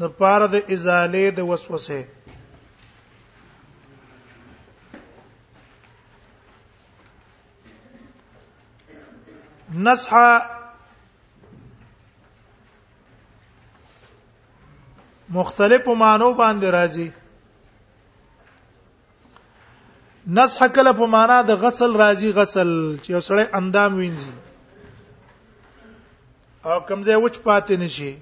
د پاره د ازاله د وسوسه نصح مختلف معنی باندې راځي نصح کله په معنا د غسل راځي غسل چې سړی اندام وینځي او کمزې وچ پاتې نشي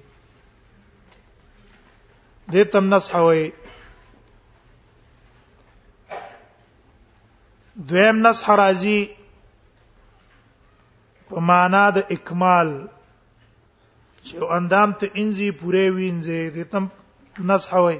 د تم نصح وي دویم نصح راځي په معنا د اکمال چې اندام ته انځي پوره وینځي د تم نصح وي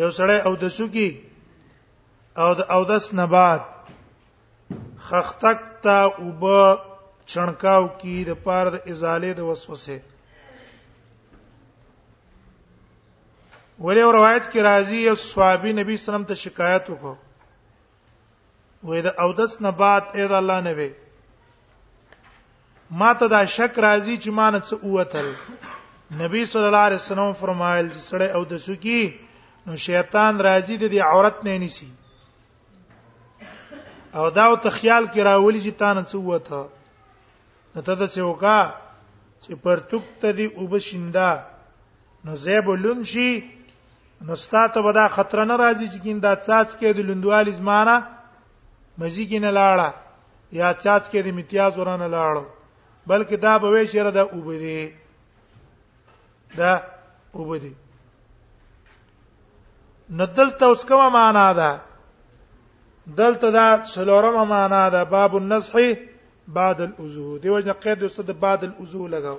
یو سړی او د سکی او د او دس نه بعد خختک تا وب چڼکاو کی د پاره د ازاله د وسوسه ولې روایت کې راځي یو صحابي نبی صلی الله علیه وسلم ته شکایت وکړ وې دا او دس نه بعد اې دا الله نه وې ما ته دا شک راځي چې ما نه څه اوتل نبی صلی الله علیه وسلم فرمایل چې سړی او د سکی نو شیطان راځي د دې عورت نه نیسی او دا او ته خیال کې راولي چې تانه څه وته نو ته د څه وکا چې پرتوک ته دی او بشیندا نو زیب لون شي نو ستاته به دا خطر نه راځي چې کیندا څاڅ کې د لوندوالي زمانہ مزي کې نه لاړه یا څاڅ کې د امتیاز ورانه لاړو بلکې دا به وی شر د وبدي دا وبدي ندل ته اوس کومه معنا ده دلته دا څلورمه معنا ده باب النصح بعد الوضو دی وجه قید اوس د بعد الوضو لګاو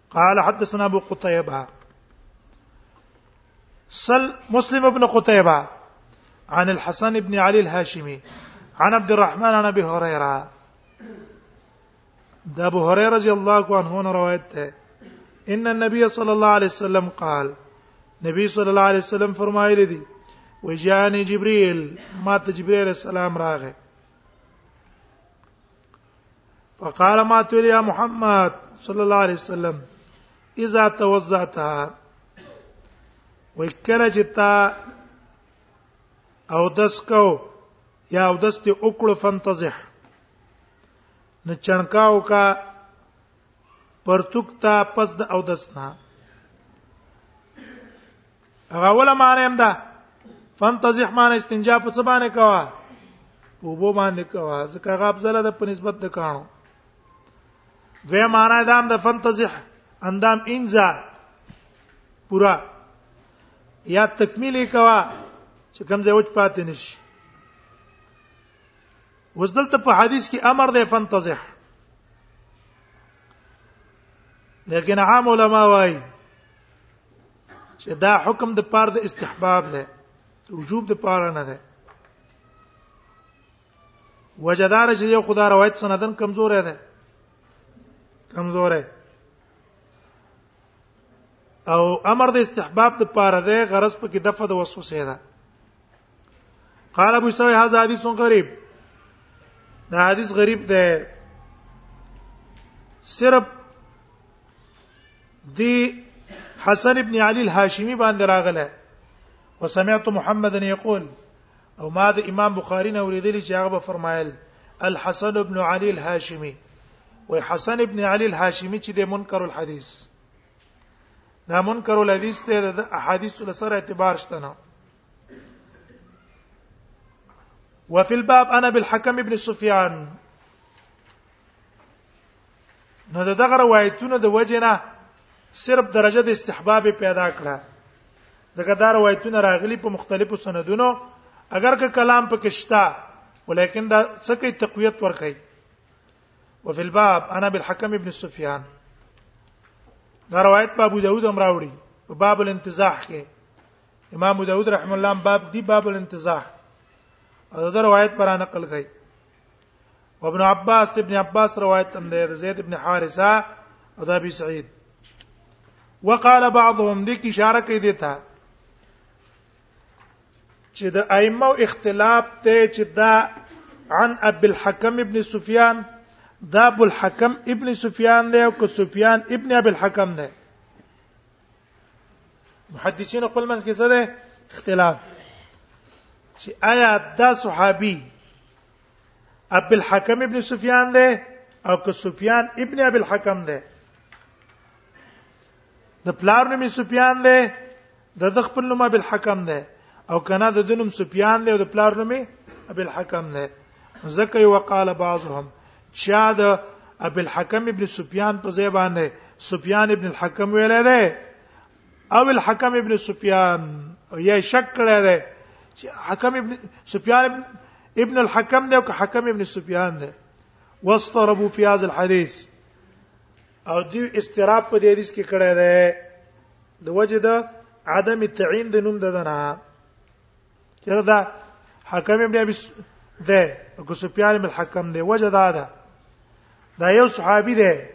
قال حدثنا ابو قتيبه سل مسلم بن قتيبة عن الحسن بن علي الهاشمي عن عبد الرحمن عن ابي هريره ده ابو هريره رضي الله عنه روایت ہے ان النبي صلى الله عليه وسلم قال نبي صلى الله عليه وسلم فرمایلی دی وجاني جبريل ما ته جبريل السلام راغه فقال ما تقول يا محمد صلى الله عليه وسلم اذا توزعتها وکړه چې تا او دس کو یا او دس ته وکړو فنتزح نه چڼکاو کا پرتوک تا پس د او دس نه هغه ولا معنی هم ده فانتزح معنی استنجا په څه باندې کوا په بو باندې کوا ځکه هغه افضل ده په نسبت د کانو دوی معنی دا هم ده فانتزح اندام انزا پورا یا تکمیل کوا چې کوم ځای وچ پاتې نشي اوس دلته په حدیث کې امر دی فانتزح لیکن عام علما وايي چې دا حکم د پاره د استحباب نه وجوب د پاره نه ده وجدار چې یو خدای روایت سندن کمزور ده کمزور ده او امر د استحباب د پاره ده غرض په کې دفه د وسوسه ده قال ابو سوي هذا حديث غريب دا حدیث غریب ده صرف دی حسن ابن علي الهاشمي باندې راغله وسمعت محمد يقول او ما د امام بخاري نه اوریدلی چې هغه فرمایل الحسن ابن علي الهاشمي وي حسن ابن علي الهاشمي چې د منکر الحديث دا منکر الحديث ته د احاديث سره اعتبار شته نه وفي الباب انا بالحكم ابن سفيان نو دغه روایتونه د وجنه صرف درجه د استحباب پیدا کړه ځکه دا روایتونه راغلي په مختلفو سندونو اگر که کلام پکې شتا ولیکن دا څه کوي تقویت ور کوي وفي الباب انا بالحكم ابن سفيان دا روایت په ابو داود امراوړي په باب الانتزاح کې امام داود رحم الله باب دی باب الانتزاع او دا روایت پر نقل کړي ابن عباس ابن عباس روایت هم دی زید ابن حارثه او دا ابي سعید وقال بعضهم دې کی اشاره کوي دیتا چې د ائمه اختلاف ته چې دا عن ابي الحكم ابن سفيان دا ابو الحكم ابن سفيان دی او که سفيان ابن ابي الحكم دی محدثین خپل منځ کې څه ده اختلاف چې آیا دا صحابي ابو الحکم ابن سفیان ده او که سفیان ابن ابو الحکم ده د پلار نوم سفیان ده د د خپل نوم ابو الحکم ده او کنا د دنوم سفیان ده او د پلار نوم ابو الحکم ده زکه وقال بعضهم چا د ابي الحكم ابن سفيان په ځای باندې سفيان ابن الحكم ویل دی او الحكم ابن سفيان یا شک کړی دی چې حکم ابن سفيان ابن الحكم دی او حکم ابن سفيان دی واستربوا في هذا الحديث او دی استراب په دې حدیث کې کړی دی د وجه د عدم تعین د نوم ددنه چیرې دا حکم ابن ابي ده کو سفيان بن حکم ده وجه دا ده دا یو صحابي ده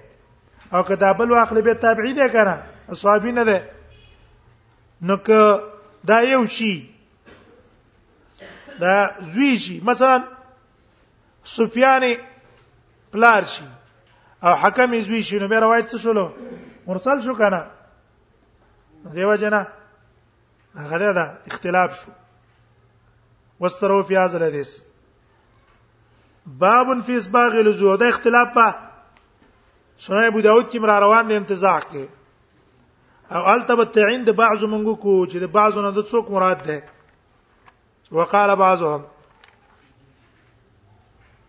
او کدا بل واخل به تابعی ده کنه صحابي نه ده نو که دا یو شي دا زوی شي مثلا سفيان پلار شي او حکم زوی شي نو به روایت څه شولو مرسل شو کنه دیو جنا هغه دا اختلاف شو واسترو فی هذا الحديث باب فی اسباغ الوضوء دا اختلاف په سنن ابو داود کې مرا روان دي انتزاع کې او التبت عند بعض منغو کو چې د بعض نه د څوک مراد ده وقال بعضهم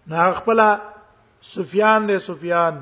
نه خپل سفیان دی سفیان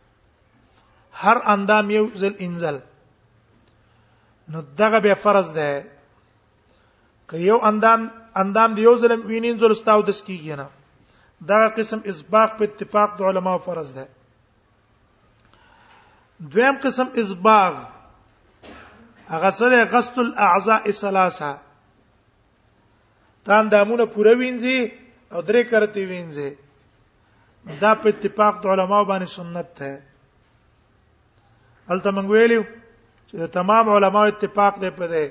هر اندام یو ځل انزل نو دغه به فرض ده که یو اندام اندام دی یو ځل وینین ځل استاو د سکیږي نه دغه قسم اسباق په اتفاق د علما فرض ده دویم قسم اسباغ هغه سره غسل الاعضاء الثلاثه تان دامونه پوره وینځي او درې کرته وینځي دا په اتفاق د علماو باندې سنت ده هلته موږ ویلو چې تمام علماو اتفاق دی په دې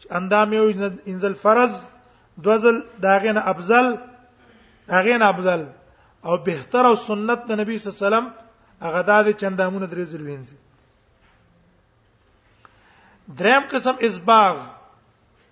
چې اندام یو انزل فرض دوزل داغه نه افضل داغه نه افضل او بهتر او سنت د نبی صلی الله علیه وسلم هغه د دې چندامونه درې ځل وینځي دریم قسم اسباغ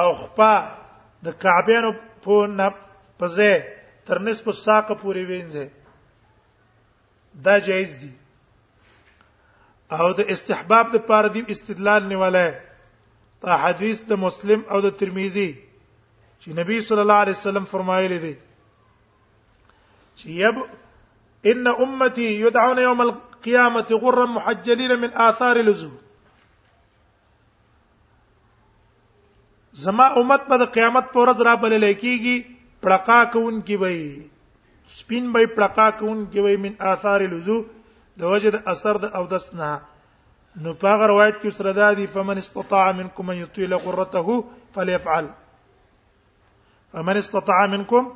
او خپا د کعبینو په نه پځه تر نصف ساق پورې وینځي دا جایز دي او د استحباب د پاره دی استدلال نیولای په حدیث د مسلم او د ترمذی چې نبی صلی الله علیه وسلم فرمایلی دی چې یب ان امتی يدعون يوم القيامه غرا محجلين من آثار الوضوء زما امت په قیامت پر ورځ را بلل کیږي پړقا کون کی وي سپین به پړقا کون کی وي من آثار الوضو د وجه د اثر د او دسنا نو په هغه روایت کې سره دادی فمن استطاع منکم ان يطيل غرته فليفعل فمن استطاع منکم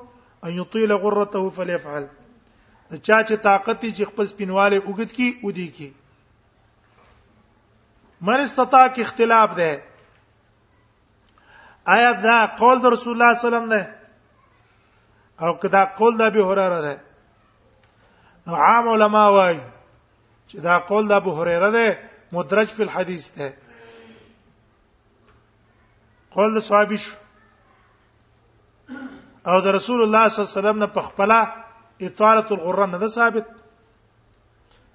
ان يطيل غرته فليفعل چا چې طاقت چې خپل سپینواله وګد کی ودی کی من استطاع کې اختلاف ده آیا دا قول د رسول الله صلی الله علیه وسلم ده او کدا قول د ابي هريره ده نو عام علما وايي چې دا قول د ابو هريره ده مدرج فی الحديث ده قول د صحابي شو او د رسول الله صلی الله علیه وسلم نه پخپلا اطاله القران نه ثابت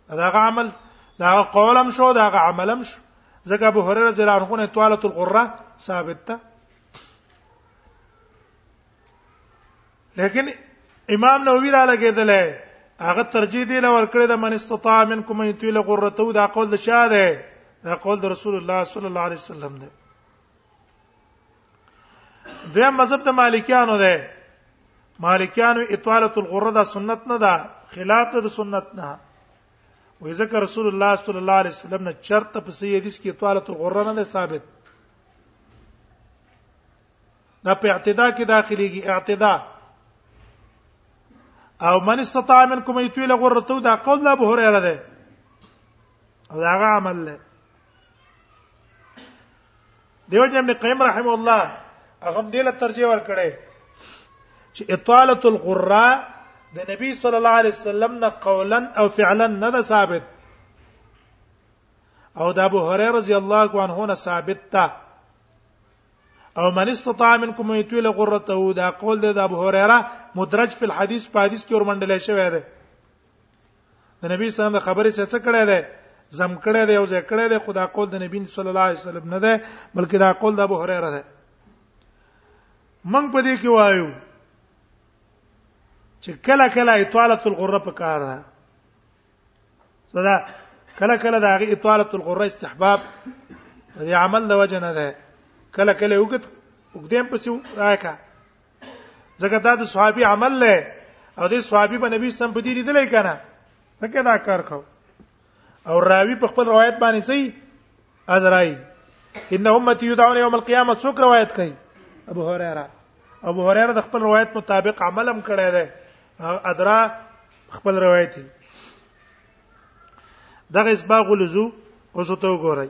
دا هغه عمل دا هغه قول هم شو دا هغه عمل هم شو ځکه ابو هريره رضی الله عنه نه طواله القره ثابت ده لیکن امام نووي را لګیدل هغه ترجیح دی لور کړی د من استطاع منکم ان یطیل غرته دا قول د شاده دا قول د رسول الله صلی الله علیه وسلم دی دوی مذهب د مالکیانو ده مالکیانو اطاله الغره دا سنت نه ده خلاف ده د سنت نه وې ځکه رسول الله صلی الله علیه وسلم نه چرته په صحیح حدیث کې اطاله الغره نه ده ثابت دا په اعتدا کې داخليږي اعتدا او من استطاع منکم یتویل غرته دا قول لا ابو هريره ده او دا هغه عمل له دیو جن قیم رحم الله هغه دې له ترجیح ور کړې چې اطاله الغراء د نبی صلی الله علیه وسلم نه قولا او فعلا نه ده ثابت او د ابو هريره رضی الله عنه نه ثابت ده او من استطاع منکم یتول غرته دا قول ده د ابو هريره مدرج فی الحديث په حدیث کې ورمنډل شوی دی د نبی صلی الله علیه وسلم خبرې څه څه کړې ده زم کړې ده او ځکه کړې ده خدا قول د نبی صلی الله علیه وسلم نه ده بلکې دا قول د ابو هريره ده من په دې کې وایو چې کله کله اطاله الغره په کار ده صدا کله کله دا غي اطاله الغره استحباب دې عمل د وجه نه ده کله کله وګت وګدیم پسې راکا ځکه دا د صحابي عمل له او د صحابي په نبی سم په دې لیدلې کنه ځکه دا کار کو او راوی په خپل روایت باندې سي ازرای ان امتی یدعون یوم القیامه څوک روایت کوي ابو هريره ابو هريره د خپل روایت مطابق عملم کړی دی ادرا خپل روایت دغه اسباغ لزو اوس ته وګورئ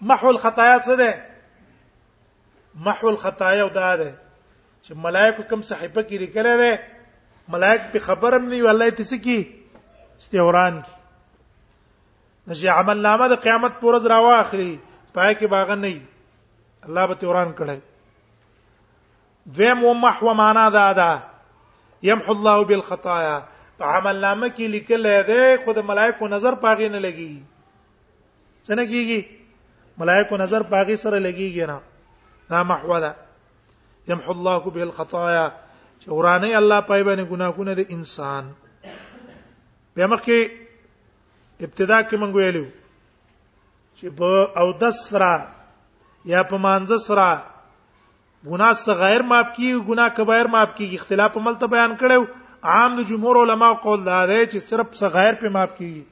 محو الخطايا څه ده محو الخطايا دا ده چې ملائکه کوم صحیفه کې لیکل ده ملائک په خبرم نه وی الله ته سکی استوران کی نشي عمل نامه د قیامت پر ورځ راواخلي پای کې باغ نه الله به توران کړي دویم ومحو معنا دا ده يمحو الله بالخطايا په عمل نامه کې لیکل دی خود ملائکه نظر پاغې نه لګي څنګه کیږي ملائکه نظر پاغي سره لګیږي نه دا محوله يمحو الله به الخطايا چې ورانه الله پای باندې ګناهونه د انسان بیا مخکې ابتدا کې مونږ ویلو چې په او دسرا یا په مانځ سرا ګناه صغائر معاف کیږي ګناه کبایر معاف کیږي اختلاف مل ته بیان کړو عام د جمهور علما قول دا دی چې صرف صغائر په معاف کیږي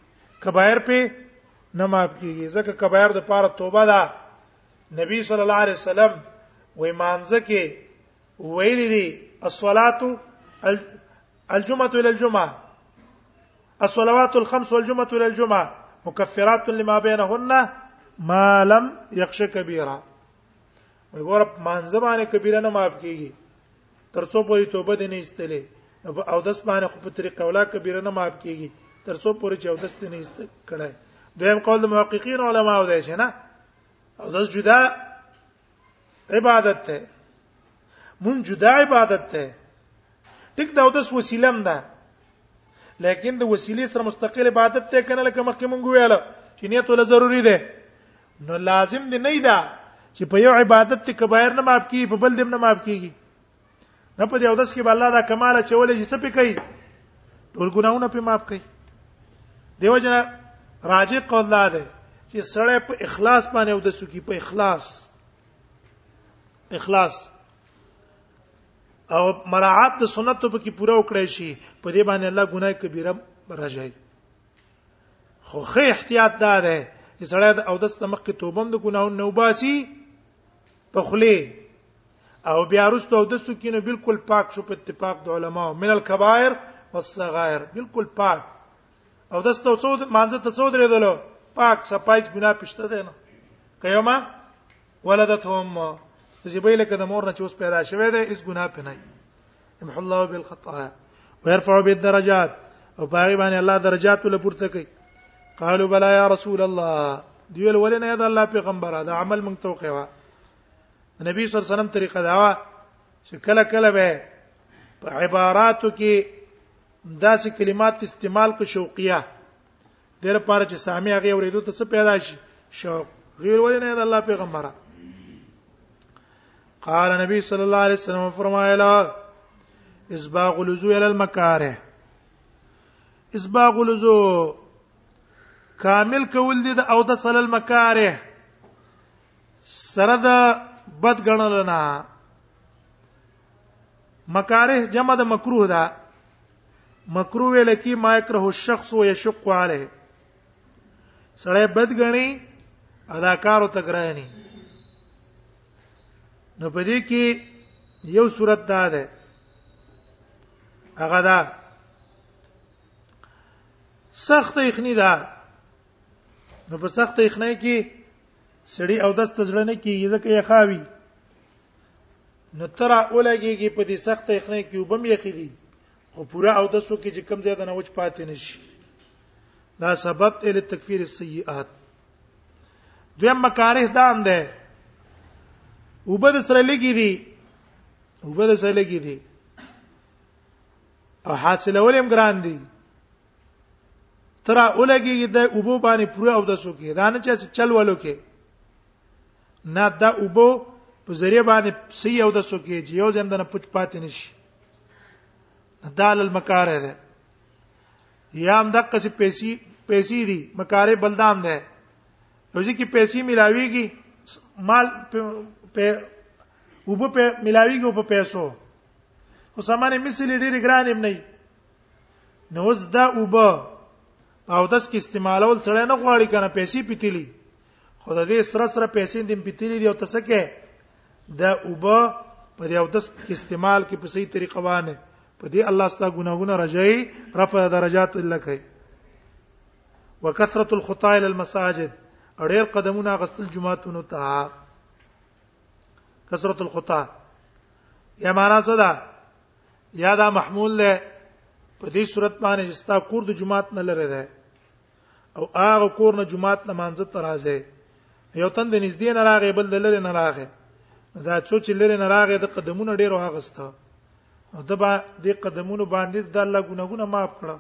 کبایر په نه معاف کیږي ځکه کبایر د پاره توبه ده نبی صلی الله علیه وسلم وې مانځه کې ویل دي الصلاه الجمعه الى الجمعه الصلوات الخمس والجمعه الى الجمعه مكفرات لما بينهن ما لم يخش كبيرا وای ګور مانځه باندې کبیره نه معاف کیږي ترڅو پوری توبه دې نه استلې او داس باندې خو په طریقه ولا کبیره نه معاف کیږي ترڅو پوری چې او داس نه است کړه دویم قول د محققین علما او دی چې نه او داس جدا عبادت ته مون جدا عبادت ته ټیک دا اودس وسیله هم ده لیکن د وسیلې سره مستقل عبادت ته کنه لکه مخکې مونږ ویل چې نیت ولا ضروری ده نو لازم دی نه ده چې په یو عبادت کې کبایر نه معاف کیږي په بل دې نه معاف کیږي نه په دې اودس کې الله دا کمال چولې چې څه پکې ټول ګناونه په معاف کوي دیو جنا راجع قول دا ده چې سړی په اخلاص باندې او د سکی په اخلاص اخلاص او مراعات د سنت په کې پوره وکړی شي په دې باندې الله ګناه کبیره راځي خو خې احتیاط دار دی چې سړی د اودس د مخ کې توبه د ګناهونو نه وباسي په خله او بیا رسته اودس کې نو بالکل پاک شو په اتفاق د علما من الكبائر والصغائر بالکل پاک اودس ته څو مانزه ته څو درېدل پاک صفایز ګناه پښته دی نه کيما ولدته ام زیبې لکه د مور نه چې اوس پیدا شوه دی اس ګناه پنه امح الله بالخطايا ويرفع بالدرجات او باغي باندې الله درجات له پورته کوي قالوا بلا يا رسول الله دیول ولنه یا د الله پیغمبره دا عمل مونږ توقع وا نبی صلی الله علیه وسلم طریقه دا وا چې کله کله به په عباراتو کې داسې کلمات استعمال کو شوقیه دیر پاره چې سامع هغه اوریدو ته څه پیدا شي شوق غیر ولې نه د الله پیغمبره قال نبی صلی الله علیه وسلم فرمایلا اسباغ الوضو الى المکاره اسباغ الوضو کامل کول دي د او د صلی المکاره سره د بد غنل نه مکاره جمع د مکروه ده مکروه ویل کی ما یکره الشخص ويشق عليه سړی بد غني ادا کارو تګرانی نو په دې کې یو صورت دا ده هغه دا سخت یخنی ده نو په سخت یخنی کې سړی او دست زړه نه کیږي ځکه یې خاوي نو تر اولګيږي په دې سخت یخنه کې وبم یخې دي خو پورا او دسو کې چې کم زیاده نه وچ پاتې نشي دا سبب ته لتکفیر السیئات دویم مکاره دان ده وبد سره لګي دي وبد سره لګي دي او حاصلول هم ګران دي ترا اولګي د اوبو باندې پوره او د سوکې دا نه چې چل ولو کې نه دا اوبو په ذریعہ باندې سی او د سوکې چې یو ځم دنه پټ پاتې نشي دال المکاره ده یا هم دغه څه پیسې پیسې دي مکاره بلدام ده یو ځکه پیسې ملاويږي مال په وب په ملاويږي په پیسو خو سامان مثلی ډېر ګران هم نه نو زدا وبا او داس کې استعمالول سره نه غواړي کنه پیسې پیتلی خو د دې سره سره پیسې دې پیتلی دی او تاسو کې دا وبا په دې او داس کې استعمال کې په صحیح طریقه وانه په دې الله ستا ګناهونه رجای رفع درجات الله کوي وکثرت الخطا الى المساجد اړیر قدمونه غسل جمعهتونو ته کثرت الخطا یا معنا څه ده یا دا محمول ده په دې صورت باندې چې ستا کور د جمعات نه لره ده او هغه کور نه جمعات نه مانځه تر راځي یو تند نږدې نه راغی بل د لره نه راغی دا څو چې لره نه راغی د قدمونو ډیر واغسته او د با د قدمونو باندې د الله ګناګونه معاف کړه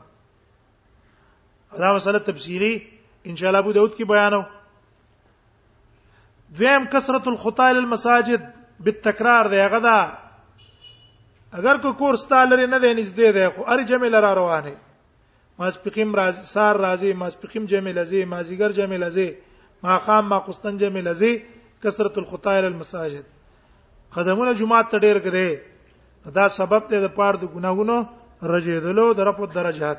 دا مسله تفصیلی ان شاء الله ابو داود کې بیانو دویم کثرت الخطا الى المساجد بالتکرار دی هغه دا اگر کو کور ستالره نه دی نږدې دی خو ار جمع لرا روانه ماسپخیم راز سار راځي ماسپخیم جمع لزي مازیګر جمع لزي ما خام ما قستن جمع لزي کثرت الخطا الى المساجد قدمونه جمعه ته ډیر کړي دا سبب دی د پاره د ګناهونو رجیدلو د رفع درجات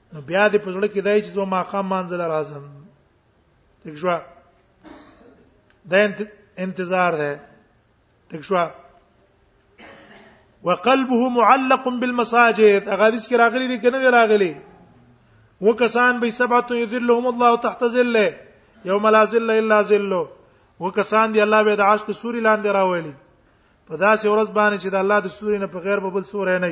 نو بیا دې په زړه کې دای چې زما ماقام منځل راځم ټیک شو دا انتظار ده ټیک شو وقلبه معلق بالمساجد اغادیس کې راغلي دي کنه راغلي وکسان به سبعه یذلهم الله تحت ظله یوم لا ظل الا ظله وکسان دی الله به د عرش د سوري لاندې راولي په داسې ورځ باندې چې د الله د سوري نه په غیر بل سورې نه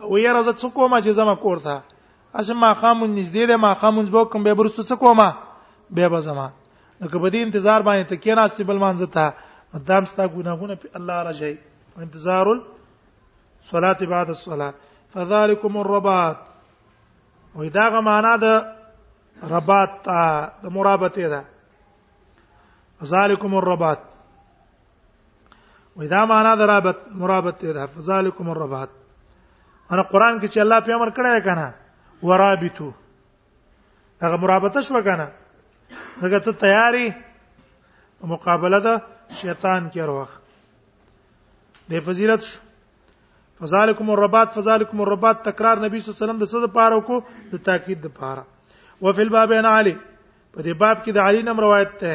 او یاره زه څه کوم چې زما کور ته اسه ما خامو نږدې ده ما خامو زبو کوم به برسو څه کوم به به زما نو که په دې انتظار باندې ته کې ناستې بل مانځه ته دام ستا ګناهونه په الله راځي انتظار الصلاه بعد الصلاه فذلكم الرباط وې داغه معنا ده رباط د مرابطه ده ذالکم الرباط وې دا معنا درابط مرابط ته ده فذالکم الرباط انا قران کې چې الله په امر کړی کنه ورابطو هغه مرابطه شو کنه هغه ته تیاری مقابله ده شیطان کې روخ د فضیلت شو فذالکم الرباط فذالکم الرباط تکرار نبی صلی الله علیه وسلم د څه د پاره کو د تاکید د پاره وفي الباب عن علي په دې باب کې د علي نم روایت ده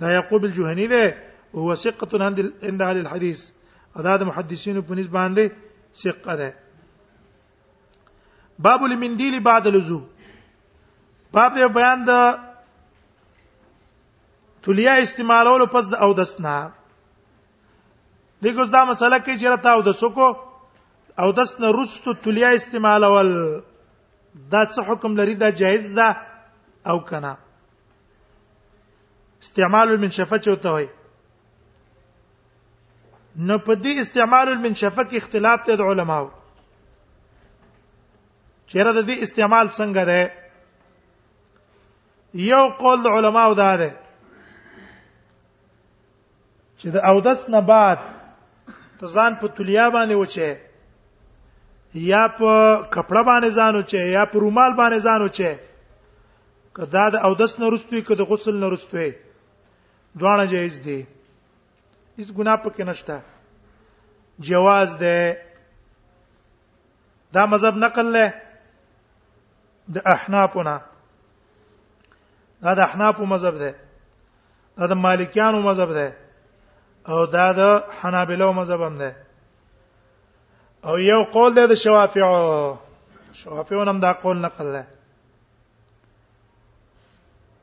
دا يعقوب الجهني ده هو ثقه عند عند اهل الحديث ادا د محدثینو په نسبت باندې ثقه ده باب المنديل بعد الوضو باب دی بیان د تولیا استعمالولو پس د او دسنا دغه دا مسله کې چې راته او د سکو او دسنا رستو تولیا استعمالول دا څه حکم لري دا جایز ده او کنه استعمال المنشفه چوته وي نو په دې استعمال المنشفه کې اختلاف ته د علماو چیرې د دې استعمال څنګه ده یو قول علماو دا ده چې د اودس نه بعد ته ځان په تولیا باندې وچه یا په کپړه باندې ځان وچه یا په رومال باندې ځان وچه کدا د اودس نه رستوي کدا غسل نه رستوي دواړه جایز دي هیڅ ګناه پکې نشته جواز ده دا مذهب نقل له د احنافنا دا د احناف مذهب ده دا د مالکیانو مذهب ده او دا د حنابلو مذهب هم ده او یو قول ده د شوافیعو شوافیعو هم دا قول نقل ده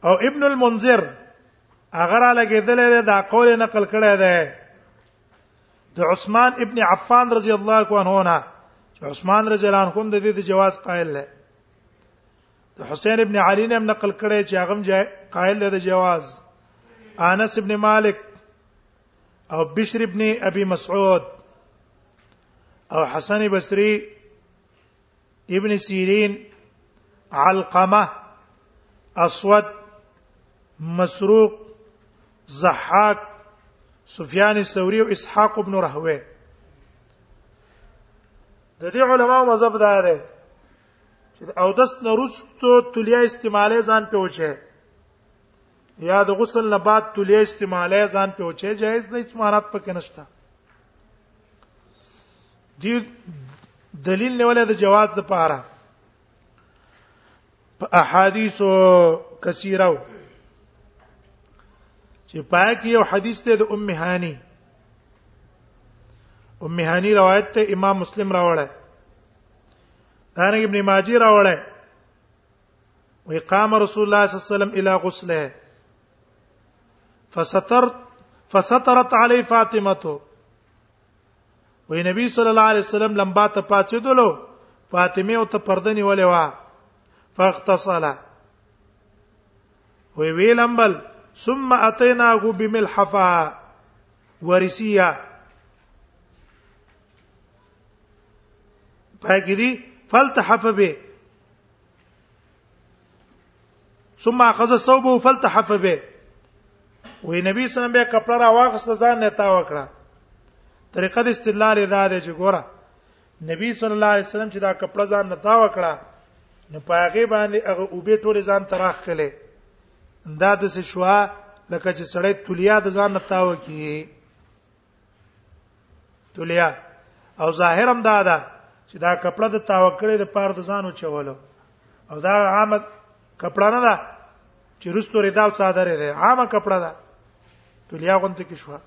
او ابن المنذر اگر لګیدل دا قول نقل کړی ده د عثمان ابن عفان رضی الله عنه نه عثمان رضی الله عنه هم د دې جواز قائل دی د حسین ابن علی نه نقل کړي چې هغه جای قائل له جواز انس ابن مالک او بشر ابن ابي مسعود او حسن بصري ابن سيرين علقمه اسود مسروق زحاق سفيان الثوري او اسحاق ابن رهوه د دې علماو مذهب دا دی چې او دس نرستو تلیا استعماله ځان په وچه یا د غسل نه بعد تلیا استعماله ځان په وچه جایز نه استعمالات پکې نشته دی دلیل نیولې د جواز د پاره په احادیث کثیره چې پاک یو حدیث ته د ام هانی ام هانی روایت ته امام مسلم راوړی دارنګ ابن ماجه راوړی وی قام رسول الله صلی الله علیه وسلم الى غسله فستر فسترت علی فاطمه وی نبی صلی الله علیه وسلم لمبا ته پاتېدلو فاطمه او ته پردنی ولې وا فاغتسل وی وی لمبل ثم اتیناه بملحفه ورسیه پاګری فلتحف به ثم اخذ ثوبه فلتحف به وې نبی صلی الله علیه وسلم به کپڑا را واغست ځان نه تا وکړه طریقه د استدلال دا ده چې ګوره نبی صلی الله علیه وسلم چې دا کپڑا ځان نه تا وکړه نو پاغه باندې هغه او به ټول ځان تراخ کله دا د څه شوا لکه چې سړی تولیا د ځان نه تاو کی تولیا او ظاهرم دا ده چې دا کپړه د تاوکړې د پاره د ځانو چولو او دا عامه کپړه نه ده چې رستو ردا او صادره ده عامه کپړه ده تولیا غونته کې شو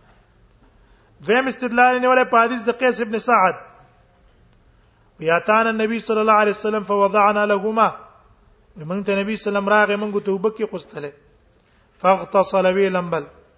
دویم استدلال نیولې په حدیث د قیس ابن سعد ویاتان النبي صلی الله علیه وسلم فوضعنا لهما موږ ته نبی صلی الله علیه وسلم راغې موږ توبه کې قستله فاغتصل وی لمبل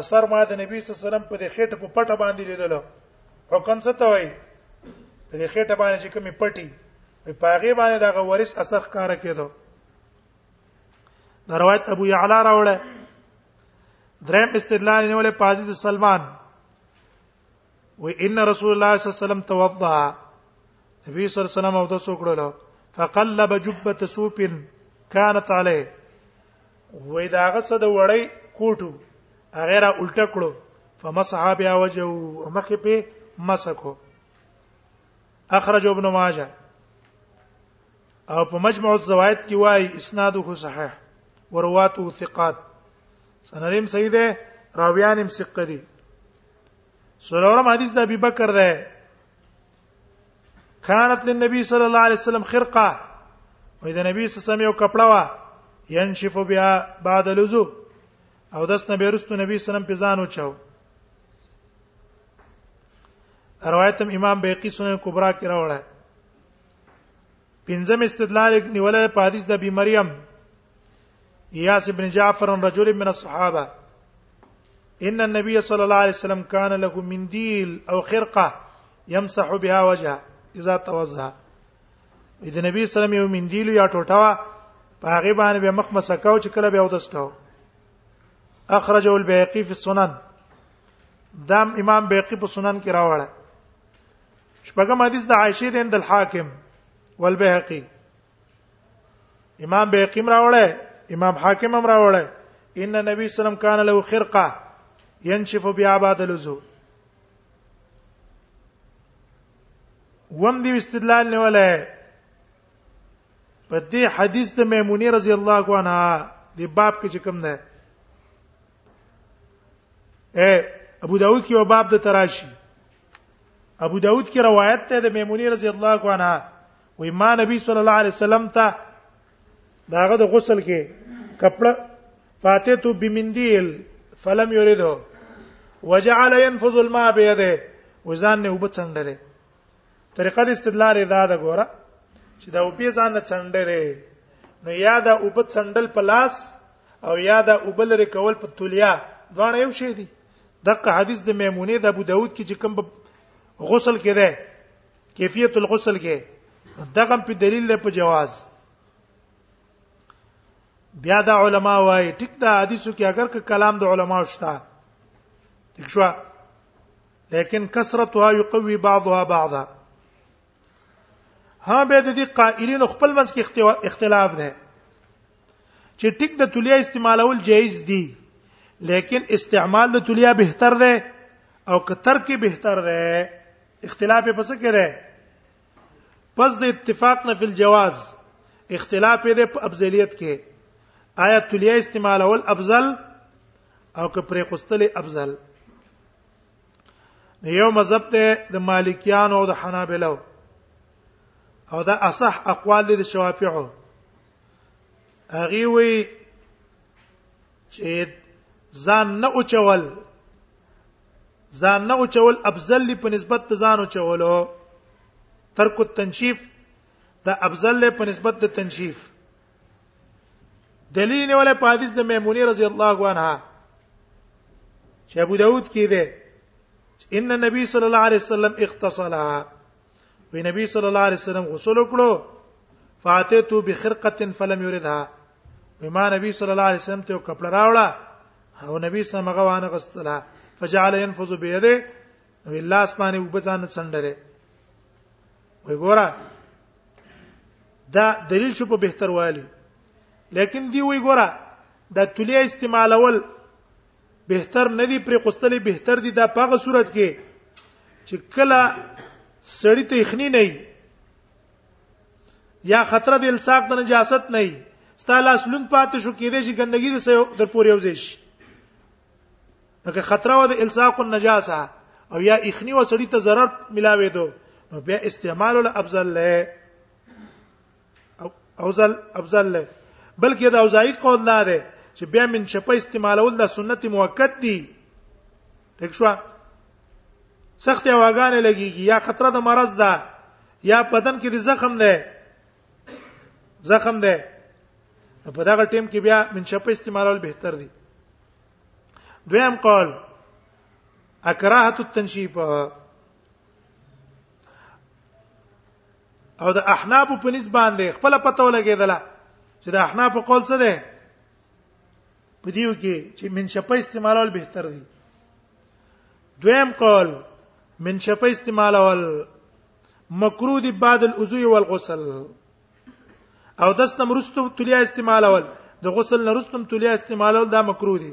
اثر ما د نبی صلی الله علیه وسلم په دې خېټه په پټه باندې لیدل حکم څه ته وای په دې خېټه باندې چې کومې پټي په پاغه باندې دا غوریس اثر ښکار کېدو دا روایت ابو یعلا راوړه دریم استدلال نیولې پادی د سلمان و ان رسول الله صلی الله علیه وسلم توضا نبی صلی الله علیه وسلم او د سوکړلو فقلب جبته سوپ كانت عليه وې داغه صد وړی کوټو هغه را الټه کړو فمسح بها وجهه مخ په مسکو اخرج ابن ماجه او په مجموع الزوائد کې وایي اسناده صحیح ورواته ثقات سندیم صحیح ده راویان هم ثقه دي سلورم حدیث د ابي بکر ده كانت للنبي صلى الله عليه وسلم خرقه وې د نبی صلی الله علیه وسلم یو کپړه وا ينشف بها بعد لزو او داس نبی رستو نبی صلی الله علیه وسلم په ځان وچاو روایت امام بیقی سنن کبرا کې راوړل پنځم استدلال نیولای په حدیث د ابي مریم اياس بن جعفر رجل من الصحابه ان النبي صلى الله عليه وسلم كان له منديل او خرقه يمسح بها وجهه اذا توضا اذا نبی صلی الله علیه وسلم یو مندیل یا ټوټه په هغه باندې به مخ مسکاو چې کله به او دس کاو اخرجه البيهقي في السنن دام امام بيهقي په سنن کې راوړل شپږم حدیث د عائشه د الحاکم والبهقي امام بهقي راوړی امام حاکم هم راوړی ان نبی صلی الله علیه وسلم کان له خرقه ينشف بها بعد الوضوء وم دی استدلال نه ولا په دې حدیث د میمونی رضی الله عنها د باب کې چې کوم ده اے ابو داود کې یو باب د تراشی ابو داود کې روایت ده د میمونی رضی الله عنها وای ما نبی صلی الله علیه وسلم ته داغه د غسل کې کپڑا فاتتو بمندیل فلم یریدو وجعل ينفذ الماء بيده وزان نه وب څنډره طریقه د استدلال ادا ده ګوره چې دا وب ځان نه څنډره نو یا دا وب څنډل پلاس او یا دا وبل رکول په تولیا ځان یو شی دی دغه حدیث د میمونه د ابو داود کې چې کوم غسل کې ده کیفیت الغسل کې دغه په دلیل له په جواز بیا دا علما وايي ټیک دا حدیثو کې اگر که کلام د علما شته ٹھیک شو لیکن کثرتها یقوی بعضها بعضا ها به د دې قائلین خپل منځ کې اختلاف ده چې ټیک د تولیا استعمالول جایز دي لیکن استعمال د تولیا بهتر ده او کتر کې بهتر ده اختلاف په څه کې ده پس د اتفاق نه فل جواز اختلاف دې په افضلیت کې آیا تلیه استعمالول افضل او که پرې خوستل افضل یو مذهب ته د مالکیانو او د حنابلو او دا اصح اقوال دي د شوافیعو هغه وی چې ځان نه اوچول ځان نه اوچول افضل دی په نسبت ته ځان اوچولو ترک التنشیف دا افضل دی په نسبت ته تنشیف دلیل نه ولا په حدیث د میمونی رضی الله عنها چې ابو داود کې ده ان النبي صلی الله علیه وسلم اختصلها وی نبی صلی الله علیه وسلم غسل وکړو فاتت بخرقه فلم يردها بما نبی صلی الله علیه وسلم ته کپڑا راوړه او نبی سم هغه وانه غستله فجعل ينفذ بيده نو الله اسمانه وبځان څنډره وی ګوره دا دلیل شو په بهتر والی لیکن دی وی ګوره د تلی استعمالول بهتر نه دی پر قستلې بهتر دی دا پاغه صورت کې چې کله سړی ته یخنی نه یا خطر د الساق د نجاست نه ستاله اسلوب پاتې شو کېدې چې ګندګي د سې در پورې وځي شي لکه خطر و د الساق النجاسه او یا یخنی و سړی ته zarar ملاوي دو نو بیا استعمال ول افضل له او اوزل افضل له بلکې دا اوزای قول نه ده چې بیا من شپه استعمالول د سنت موقت دي ټیک شو سخت واغانه لګيږي یا خطر د مرض ده یا بدن کې د زخم ده زخم ده په دا ټیم کې بیا من شپه استعمالول بهتر دي دویم قول اکراهه التنشیب او د احناف په نسبت باندې خپل پته ولګیدله چې د احناف قول څه ده په دیو کې چې من شپه استعمالول بهتر دی دویم قول من شپه استعمالول مکروه دی بعد الوضوء والغسل او دستم رستم تلیا استعمالول د غسل نه رستم تلیا استعمالول دا مکروه دی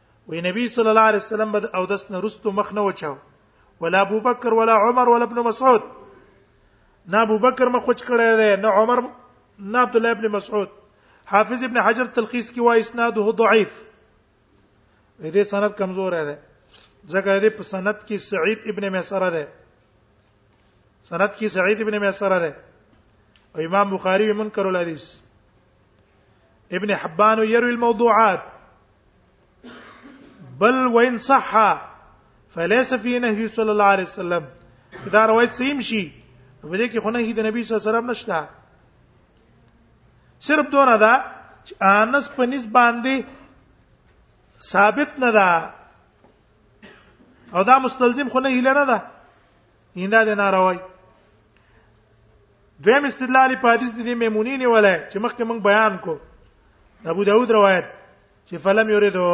وی نبی صلی الله علیه وسلم بد او دس نرستو مخ نه وچاو ولا ابو بکر ولا عمر ولا ابن مسعود نه ابو بکر مخ وچ کړی دی نه عمر نه عبد الله ابن مسعود حافظ ابن حجر تلخیص کی وای اسناده ضعیف دې سند کمزور دی ځکه دې په سند کې سعید ابن میسره دی سند کې سعید ابن میسره دی او امام بخاری منکر الحدیث ابن حبان يروي الموضوعات بل وان صح فليس في نهي صلى الله عليه وسلم دا روایت سیم شي په دې کې خو نه د نبی صلی الله علیه وسلم نشته صرف دونه دا چې انس په نس باندې ثابت نه ده او دا مستلزم خو نه هیله نه ده ایندا د ناروای دویم استدلال په حدیث د میمونی نه ولای چې مخکې موږ بیان کو ابو داود روایت چې فلم یریدو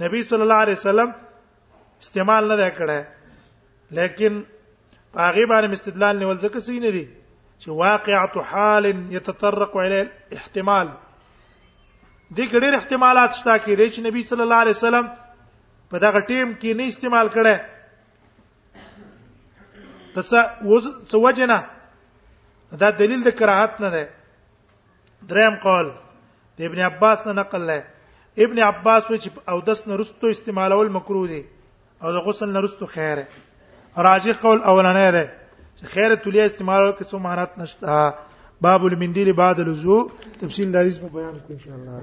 نبی صلی الله علیه وسلم استعمال نه دی کړی لیکن هغه باندې استدلال نیول ځکه سې نه دی چې واقعه حال يتطرق الى الاحتمال دې ګډیر احتمالات شته کې چې نبی صلی الله علیه وسلم په دغه ټیم کې نه استعمال کړي پس وز سوجنا دا دلیل د کراهت نه ده دریم قول د ابن عباس نه نقل لای ابن عباس و چې او دس نه رستو استعمالول مکروه دي او د غسل نه رستو خیره راجح قول اولنې ده چې خیره تلیه استعمالول کې څه مهارت نشته باب المندیل بعد الوضو تفصیل د حدیث په بیان کې ان شاء الله